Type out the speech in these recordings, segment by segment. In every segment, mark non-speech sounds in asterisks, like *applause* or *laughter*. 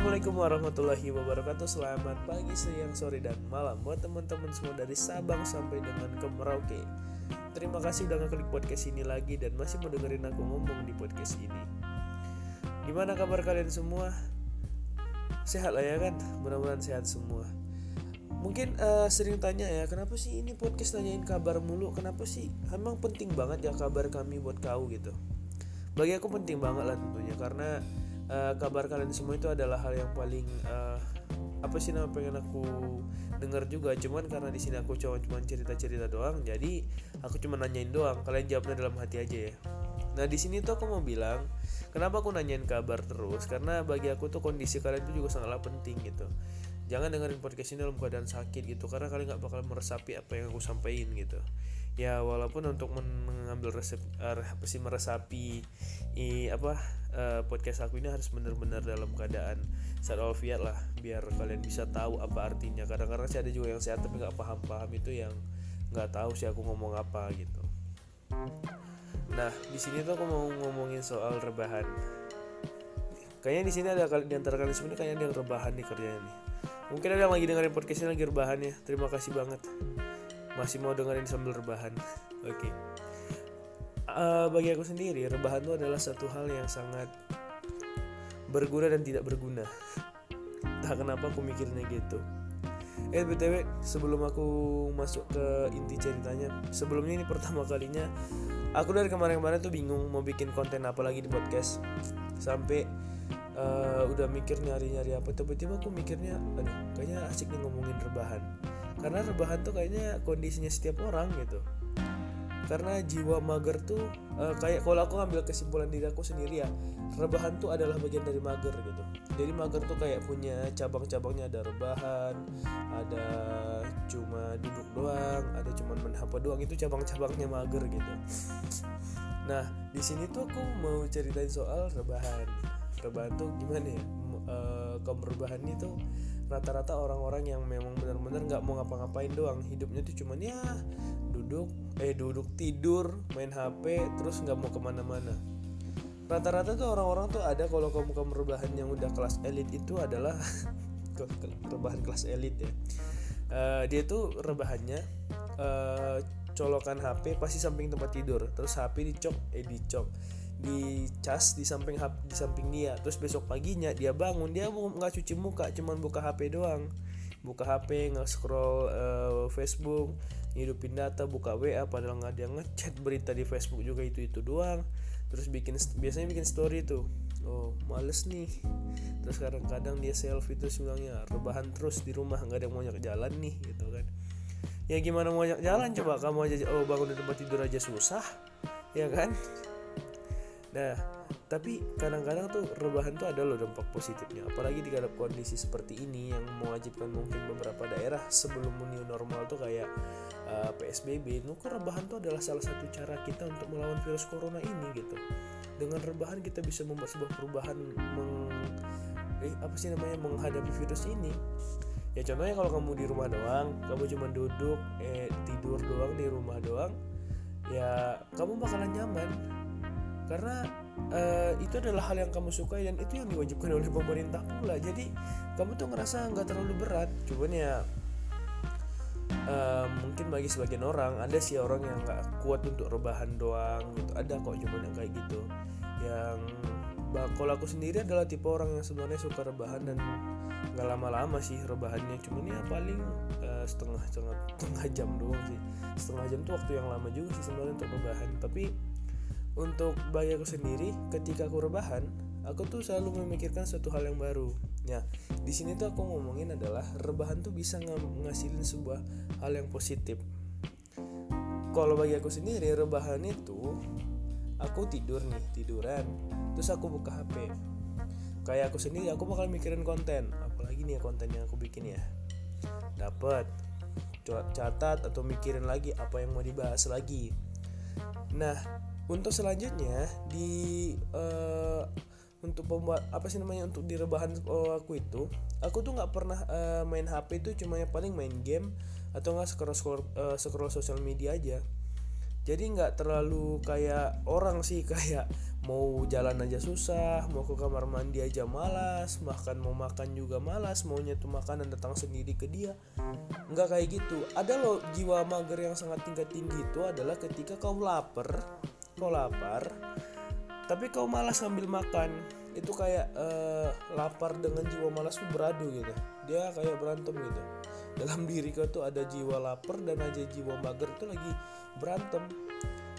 Assalamualaikum warahmatullahi wabarakatuh Selamat pagi, siang, sore, dan malam Buat teman-teman semua dari Sabang sampai dengan ke Merauke Terima kasih udah ngeklik podcast ini lagi Dan masih mau dengerin aku ngomong di podcast ini Gimana kabar kalian semua? Sehat lah ya kan? Mudah-mudahan sehat semua Mungkin uh, sering tanya ya Kenapa sih ini podcast nanyain kabar mulu? Kenapa sih? Emang penting banget ya kabar kami buat kau gitu Bagi aku penting banget lah tentunya Karena uh, kabar kalian semua itu adalah hal yang paling uh, apa sih nama pengen aku dengar juga. Cuman karena di sini aku cuma cuma cerita cerita doang jadi aku cuma nanyain doang. Kalian jawabnya dalam hati aja ya. Nah di sini tuh aku mau bilang kenapa aku nanyain kabar terus? Karena bagi aku tuh kondisi kalian itu juga sangatlah penting gitu. Jangan dengerin podcast ini dalam keadaan sakit gitu karena kalian nggak bakal meresapi apa yang aku sampaikan gitu. Ya walaupun untuk mengambil resep uh, apa sih meresapi i, apa uh, podcast aku ini harus benar-benar dalam keadaan sehat walafiat lah biar kalian bisa tahu apa artinya. Kadang-kadang sih ada juga yang sehat tapi nggak paham-paham itu yang nggak tahu sih aku ngomong apa gitu. Nah di sini tuh aku mau ngomongin soal rebahan. Kayaknya di sini ada di antara kalian semua kayaknya ada yang rebahan nih kerjanya nih. Mungkin ada yang lagi dengerin podcast ini lagi rebahan ya. Terima kasih banget. Masih mau dengerin sambil rebahan. *laughs* Oke. okay. Uh, bagi aku sendiri rebahan itu adalah satu hal yang sangat berguna dan tidak berguna. *laughs* Tak kenapa aku mikirnya gitu. Eh btw sebelum aku masuk ke inti ceritanya sebelumnya ini pertama kalinya aku dari kemarin-kemarin tuh bingung mau bikin konten apa lagi di podcast. Sampai uh, udah mikir nyari-nyari apa tiba-tiba aku mikirnya aduh kayaknya asik nih ngomongin rebahan. Karena rebahan tuh kayaknya kondisinya setiap orang gitu karena jiwa mager tuh uh, kayak kalau aku ngambil kesimpulan diri aku sendiri ya rebahan tuh adalah bagian dari mager gitu. Jadi mager tuh kayak punya cabang-cabangnya ada rebahan ada cuma duduk doang ada cuma main HP doang itu cabang-cabangnya mager gitu. Nah di sini tuh aku mau ceritain soal rebahan. Rebahan tuh gimana ya? Uh, kaum rebahan itu rata-rata orang-orang yang memang benar-benar nggak mau ngapa-ngapain doang. Hidupnya tuh cuman ya duduk eh duduk tidur main HP terus nggak mau ke mana-mana. Rata-rata tuh orang-orang tuh ada kalau kamu kamu rebahan yang udah kelas elit itu adalah *laughs* rebahan kelas elit ya. Uh, dia tuh rebahannya uh, colokan HP pasti samping tempat tidur terus HP dicok eh dicok di cas di samping di samping dia terus besok paginya dia bangun dia nggak cuci muka cuman buka HP doang buka HP nggak scroll uh, Facebook hidupin data buka WA padahal nggak ada ngechat berita di Facebook juga itu itu doang. Terus bikin biasanya bikin story tuh. Oh males nih. Terus kadang-kadang dia selfie terus bilangnya rebahan terus di rumah nggak ada yang mau jalan nih gitu kan. Ya gimana mau jalan? Coba kamu aja oh bangun di tempat tidur aja susah. Ya kan? Nah, tapi kadang-kadang tuh rebahan tuh ada loh dampak positifnya. Apalagi di dalam kondisi seperti ini yang mewajibkan mungkin beberapa daerah sebelum new normal tuh kayak uh, PSBB. Nuker kan rebahan tuh adalah salah satu cara kita untuk melawan virus corona ini gitu. Dengan rebahan kita bisa membuat sebuah perubahan meng eh apa sih namanya menghadapi virus ini. Ya contohnya kalau kamu di rumah doang, kamu cuma duduk eh tidur doang di rumah doang, ya kamu bakalan nyaman karena uh, itu adalah hal yang kamu sukai dan itu yang diwajibkan oleh pemerintah pula. Jadi kamu tuh ngerasa nggak terlalu berat. Cuman ya uh, mungkin bagi sebagian orang ada sih orang yang nggak kuat untuk rebahan doang gitu. Ada kok cuman yang kayak gitu. Yang kalau aku sendiri adalah tipe orang yang sebenarnya suka rebahan dan nggak lama-lama sih rebahannya. Cuman ya paling uh, setengah setengah setengah jam doang sih. Setengah jam tuh waktu yang lama juga sih sebenarnya untuk rebahan. Tapi untuk bagi aku sendiri ketika aku rebahan aku tuh selalu memikirkan suatu hal yang baru. Ya di sini tuh aku ngomongin adalah rebahan tuh bisa ng ngasilin sebuah hal yang positif. Kalau bagi aku sendiri rebahan itu aku tidur nih tiduran terus aku buka HP kayak aku sendiri aku bakal mikirin konten apalagi nih konten yang aku bikin ya. Dapat catat atau mikirin lagi apa yang mau dibahas lagi. Nah untuk selanjutnya di uh, untuk pembuat apa sih namanya untuk di rebahan uh, aku itu aku tuh nggak pernah uh, main HP itu cuma yang paling main game atau nggak scroll scroll uh, scroll sosial media aja. Jadi nggak terlalu kayak orang sih *laughs* kayak mau jalan aja susah mau ke kamar mandi aja malas makan mau makan juga malas maunya tuh makanan datang sendiri ke dia. Nggak kayak gitu. Ada loh jiwa mager yang sangat tingkat tinggi itu adalah ketika kau lapar kau lapar tapi kau malas ngambil makan. Itu kayak uh, lapar dengan jiwa malas tuh beradu gitu. Dia kayak berantem gitu. Dalam diri kau tuh ada jiwa lapar dan aja jiwa mager itu lagi berantem.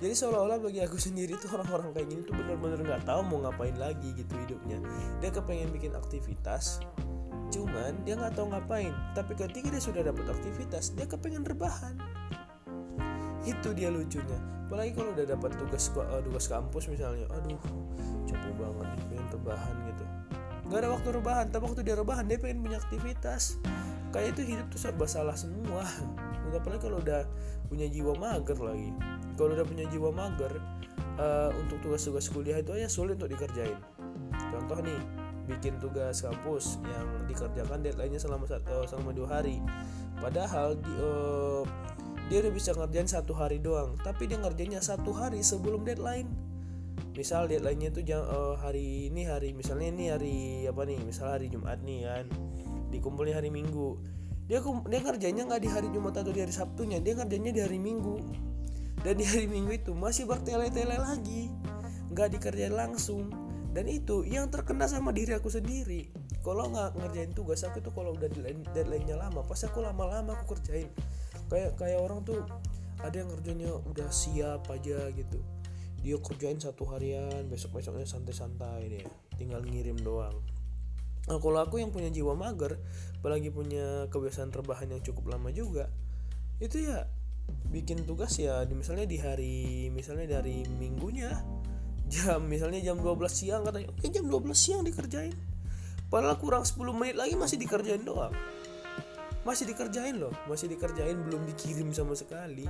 Jadi seolah-olah bagi aku sendiri tuh orang-orang kayak gini tuh bener-bener nggak tahu mau ngapain lagi gitu hidupnya. Dia kepengen bikin aktivitas cuman dia nggak tahu ngapain. Tapi ketika dia sudah dapat aktivitas dia kepengen rebahan itu dia lucunya. Apalagi kalau udah dapat tugas uh, tugas kampus misalnya aduh capek banget pengen rebahan gitu. Nggak ada waktu rebahan tapi waktu dia rebahan dia pengen punya aktivitas. Kayak itu hidup tuh serba salah semua. Udah apalagi kalau udah punya jiwa mager lagi. Kalau udah punya jiwa mager uh, untuk tugas-tugas kuliah itu aja sulit untuk dikerjain. Contoh nih bikin tugas kampus yang dikerjakan deadline-nya selama uh, selama dua hari. Padahal di, uh, dia udah bisa ngerjain satu hari doang tapi dia ngerjainnya satu hari sebelum deadline. Misal deadline-nya itu jam uh, hari ini hari misalnya ini hari apa nih misal hari Jumat nih kan dikumpulnya hari Minggu. Dia dia ngerjainnya nggak di hari Jumat atau di hari Sabtunya dia ngerjainnya di hari Minggu. Dan di hari Minggu itu masih bertele-tele lagi nggak dikerjain langsung. Dan itu yang terkena sama diri aku sendiri. Kalau nggak ngerjain tugas aku tuh kalau udah deadline-nya lama pasti aku lama-lama aku kerjain kayak kayak orang tuh ada yang ngerjainnya udah siap aja gitu. Dia kerjain satu harian besok besoknya santai-santai deh. Tinggal ngirim doang. Nah, kalau aku yang punya jiwa mager, apalagi punya kebiasaan rebahan yang cukup lama juga, itu ya bikin tugas ya di misalnya di hari misalnya dari minggunya jam misalnya jam 12 siang katanya oke jam 12 siang dikerjain. Padahal kurang 10 menit lagi masih dikerjain doang masih dikerjain loh masih dikerjain belum dikirim sama sekali.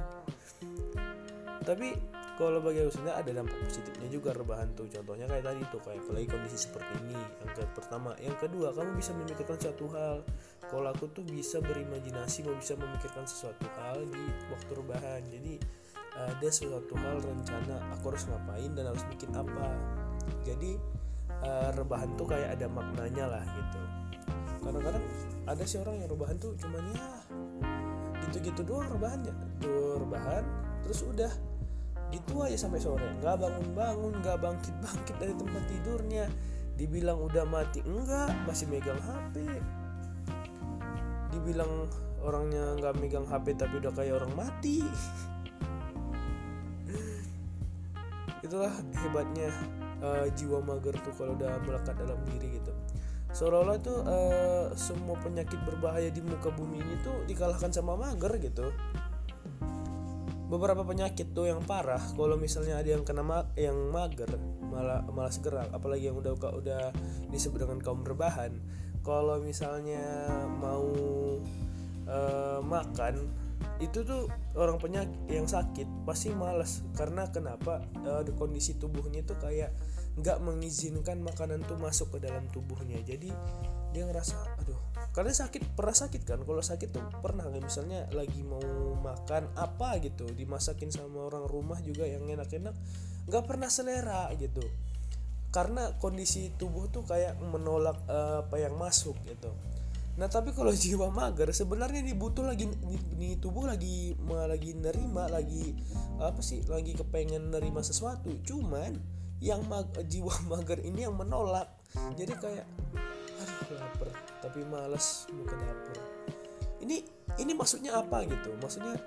Tapi kalau bagi aku sendiri ada dampak positifnya juga rebahan tuh. Contohnya kayak tadi tuh kayak apalagi kondisi seperti ini yang pertama. Yang kedua kamu bisa memikirkan satu hal. Kalau aku tuh bisa berimajinasi mau bisa memikirkan sesuatu hal di waktu rebahan. Jadi ada suatu hal rencana aku harus ngapain dan harus bikin apa. Jadi uh, rebahan tuh kayak ada maknanya lah gitu. Kadang-kadang ada sih orang yang rebahan tuh cuman ya gitu-gitu doang rebahannya. Tuh rebahan terus udah. Gitu aja sampai sore. Nggak bangun-bangun nggak bangkit-bangkit dari tempat tidurnya. Dibilang udah mati enggak masih megang HP dibilang orangnya nggak megang HP tapi udah kayak orang mati. Itulah hebatnya uh, jiwa mager tuh kalau udah melekat dalam diri gitu seolah-olah tuh uh, semua penyakit berbahaya di muka bumi ini tuh dikalahkan sama mager gitu. Beberapa penyakit tuh yang parah kalau misalnya ada yang kena ma yang mager malah malas gerak apalagi yang udah udah disebut dengan kaum rebahan. Kalau misalnya mau uh, makan itu tuh orang penyakit yang sakit pasti malas karena kenapa? Uh, kondisi tubuhnya tuh kayak nggak mengizinkan makanan tuh masuk ke dalam tubuhnya. Jadi dia ngerasa aduh. Kalian sakit pernah sakit kan? Kalau sakit tuh pernah nggak misalnya lagi mau makan apa gitu dimasakin sama orang rumah juga yang enak-enak nggak pernah selera gitu. Karena kondisi tubuh tuh kayak menolak uh, apa yang masuk gitu. Nah tapi kalau *laughs* jiwa mager sebenarnya dibutuh lagi di, tubuh lagi lagi nerima lagi apa sih lagi kepengen nerima sesuatu. Cuman yang mag, jiwa *laughs* mager ini yang menolak. Jadi kayak aduh lapar. Tapi males mau ke dapur ini ini maksudnya apa gitu? Maksudnya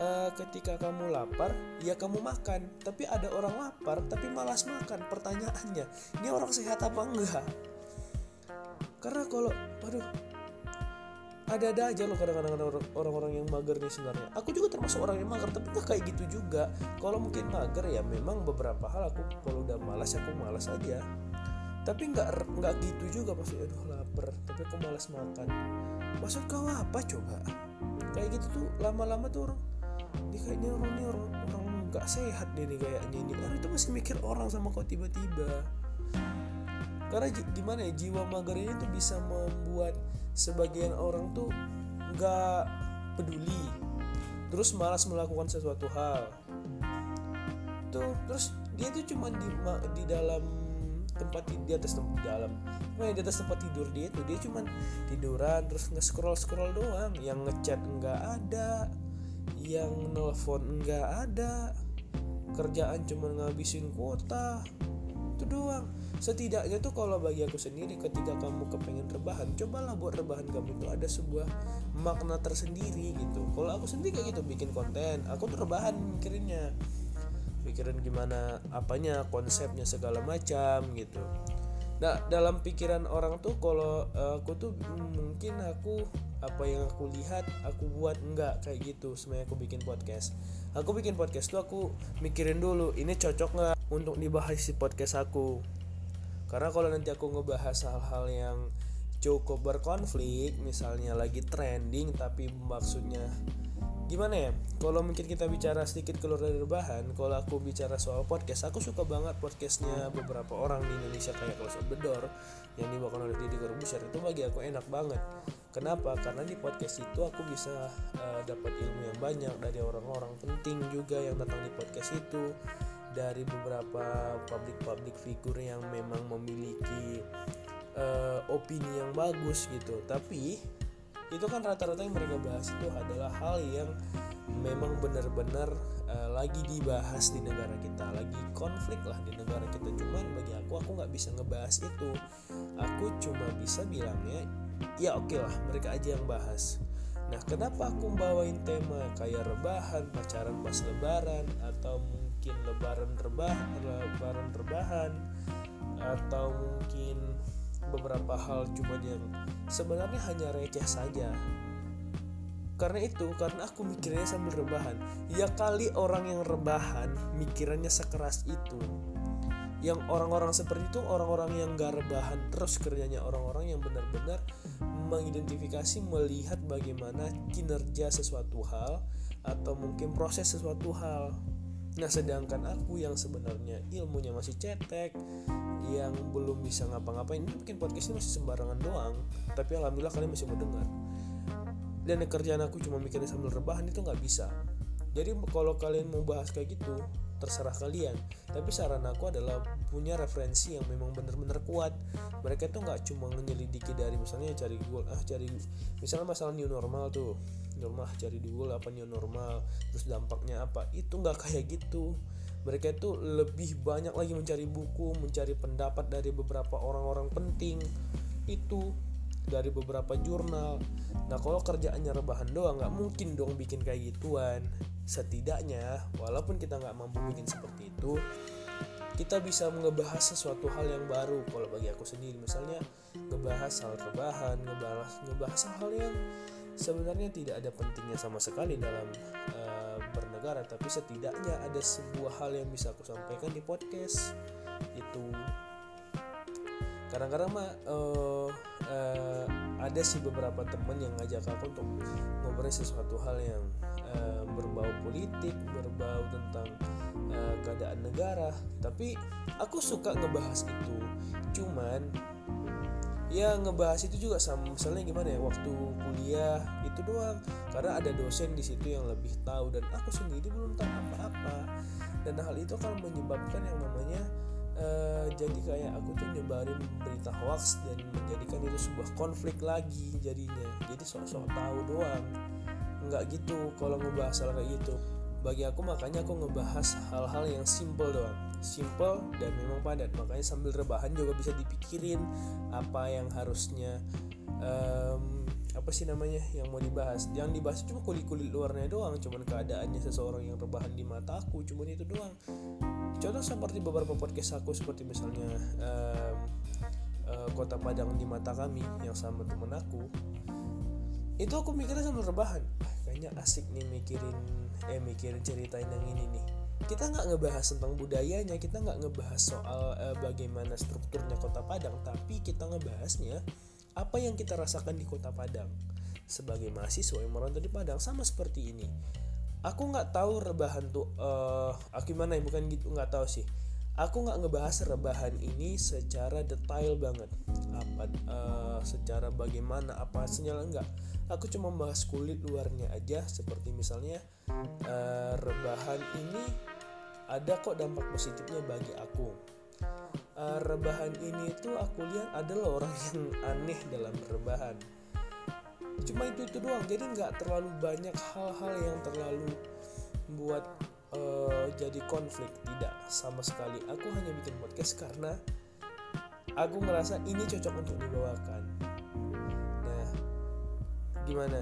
uh, ketika kamu lapar ya kamu makan. Tapi ada orang lapar tapi malas makan. Pertanyaannya ini orang sehat apa enggak? Karena kalau aduh ada-ada aja loh kadang-kadang orang-orang yang mager nih sebenarnya. Aku juga termasuk orang yang mager tapi nggak kayak gitu juga. Kalau mungkin mager ya memang beberapa hal aku kalau udah malas ya aku malas aja. Tapi nggak nggak gitu juga pasti aduh lapar. Tapi aku malas makan. Maksud kau apa coba? Kayak gitu tuh lama-lama tuh orang ini kayaknya orang ini orang orang nggak sehat deh nih kayaknya ini. Orang itu masih mikir orang sama kau tiba-tiba karena gimana ya jiwa mager ini tuh bisa membuat sebagian orang tuh nggak peduli. Terus malas melakukan sesuatu hal. Tuh terus dia tuh cuma di di dalam tempat di atas tempat di dalam. Nah, di atas tempat tidur dia tuh dia cuma tiduran terus nge-scroll scroll doang. Yang ngechat enggak ada yang nelfon enggak ada kerjaan cuma ngabisin kuota itu doang. Setidaknya tuh kalau bagi aku sendiri ketika kamu kepengen rebahan cobalah buat rebahan kamu itu ada sebuah makna tersendiri gitu. Kalau aku sendiri kayak gitu bikin konten aku tuh rebahan mikirinnya pikiran gimana apanya konsepnya segala macam gitu. Nah dalam pikiran orang tuh kalau uh, aku tuh mungkin aku apa yang aku lihat aku buat enggak kayak gitu. Sebenarnya aku bikin podcast. Aku bikin podcast tuh aku mikirin dulu ini cocok nggak untuk dibahas di podcast aku. Karena kalau nanti aku ngebahas hal-hal yang cukup berkonflik misalnya lagi trending tapi maksudnya gimana ya? Kalau mungkin kita bicara sedikit keluar dari rebahan kalau aku bicara soal podcast aku suka banget podcastnya beberapa orang di Indonesia kayak Close of the Door yang dibawakan oleh Didi Corbuzier. Itu bagi aku enak banget. Kenapa? Karena di podcast itu aku bisa uh, dapat ilmu yang banyak dari orang-orang penting juga yang datang di podcast itu dari beberapa public-public figure yang memang memiliki uh, opini yang bagus gitu. Tapi itu kan rata-rata yang mereka bahas itu adalah hal yang memang benar-benar uh, lagi dibahas di negara kita lagi konflik lah di negara kita. Cuman bagi aku aku nggak bisa ngebahas itu. Aku cuma bisa bilangnya ya oke okay lah mereka aja yang bahas. Nah kenapa aku bawain tema kayak rebahan pacaran pas lebaran atau lebaran rebahan lebaran rebahan atau mungkin beberapa hal cuma yang sebenarnya hanya receh saja. Karena itu karena aku mikirnya sambil rebahan ya kali orang yang rebahan mikirannya sekeras itu. Yang orang-orang seperti itu orang-orang yang gak rebahan terus kerjanya orang-orang yang benar-benar mengidentifikasi melihat bagaimana kinerja sesuatu hal atau mungkin proses sesuatu hal Nah sedangkan aku yang sebenarnya ilmunya masih cetek Yang belum bisa ngapa-ngapain Ini bikin podcast ini masih sembarangan doang Tapi alhamdulillah kalian masih mau dengar. Dan kerjaan aku cuma mikirnya sambil rebahan itu nggak bisa Jadi kalau kalian mau bahas kayak gitu terserah kalian. Tapi saran aku adalah punya referensi yang memang benar-benar kuat. Mereka tuh nggak cuma menyelidiki dari misalnya cari Google ah cari misalnya masalah new normal tuh. Normal cari di Google apa new normal terus dampaknya apa. Itu nggak kayak gitu. Mereka itu lebih banyak lagi mencari buku mencari pendapat dari beberapa orang-orang penting. Itu dari beberapa jurnal. Nah kalau kerjaannya rebahan doang nggak mungkin dong bikin kayak gituan. Setidaknya walaupun kita nggak mampu bikin seperti itu kita bisa ngebahas sesuatu hal yang baru. Kalau bagi aku sendiri misalnya ngebahas hal rebahan ngebahas ngebahas hal yang sebenarnya tidak ada pentingnya sama sekali dalam uh, bernegara. Tapi setidaknya ada sebuah hal yang bisa aku sampaikan di podcast. Itu. Kadang-kadang mah uh, uh, ada sih beberapa teman yang ngajak aku untuk ngobrol sesuatu hal yang uh, berbau politik berbau tentang uh, keadaan negara. Tapi aku suka ngebahas itu. Cuman ya ngebahas itu juga sama misalnya gimana ya waktu kuliah itu doang. Karena ada dosen di situ yang lebih tahu dan aku sendiri belum tahu apa-apa. Dan hal itu akan menyebabkan yang namanya uh, jadi kayak aku tuh nyebarin berita hoax dan menjadikan itu sebuah konflik lagi jadinya. Jadi sok-sok tahu doang. Nggak gitu kalau ngebahas hal kayak gitu. Bagi aku makanya aku ngebahas hal-hal yang simple doang. Simple dan memang padat. Makanya sambil rebahan juga bisa dipikirin apa yang harusnya um, apa sih namanya yang mau dibahas. Yang dibahas cuma kulit kulit luarnya doang. Cuman keadaannya seseorang yang rebahan di mata aku. Cuman itu doang contoh seperti beberapa podcast aku seperti misalnya um, uh, kota Padang di mata kami yang sama temen aku itu aku mikirnya sambil rebahan. Kayaknya asik nih mikirin eh mikirin ceritain yang ini nih. Kita nggak ngebahas tentang budayanya kita nggak ngebahas soal uh, bagaimana strukturnya kota Padang tapi kita ngebahasnya apa yang kita rasakan di kota Padang. Sebagai mahasiswa yang merantau di Padang sama seperti ini aku nggak tahu rebahan tuh uh, aku gimana ya? Bukan gitu nggak tahu sih. Aku nggak ngebahas rebahan ini secara detail banget. Apa uh, secara bagaimana apa senyala enggak. Aku cuma bahas kulit luarnya aja. Seperti misalnya uh, rebahan ini ada kok dampak positifnya bagi aku. Uh, rebahan ini tuh aku lihat adalah orang yang aneh dalam rebahan cuma itu itu doang. Jadi nggak terlalu banyak hal-hal yang terlalu buat uh, jadi konflik. Tidak sama sekali. Aku hanya bikin podcast karena aku merasa ini cocok untuk dibawakan. Nah gimana?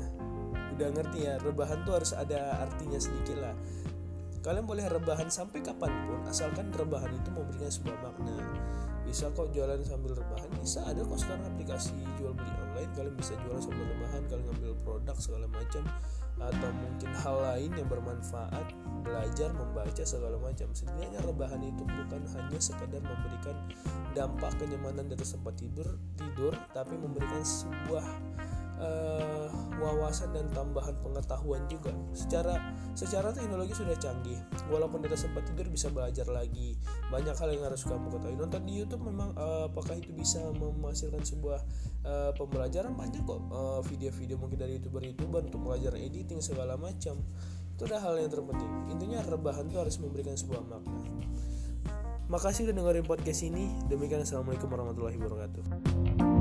Udah ngerti ya? Rebahan tuh harus ada artinya sedikit lah. Kalian boleh rebahan sampai kapan pun asalkan rebahan itu memberikan sebuah makna bisa kok jualan sambil rebahan? Bisa ada kok sekarang aplikasi jual beli online. Kalian bisa jualan sambil rebahan kalian ngambil produk segala macam atau mungkin hal lain yang bermanfaat belajar membaca segala macam. Sebenarnya rebahan itu bukan hanya sekadar memberikan dampak kenyamanan dari tempat tidur tidur tapi memberikan sebuah uh, wawasan dan tambahan pengetahuan juga. Secara secara teknologi sudah canggih. Walaupun kita sempat tidur bisa belajar lagi. Banyak hal yang harus kamu ketahui. Nonton di YouTube memang uh, apakah itu bisa menghasilkan sebuah uh, pembelajaran banyak kok video-video uh, mungkin dari youtuber-youtuber untuk belajar editing segala macam. Itu adalah hal yang terpenting. Intinya rebahan itu harus memberikan sebuah makna. Makasih udah dengerin podcast ini. Demikian assalamualaikum warahmatullahi wabarakatuh.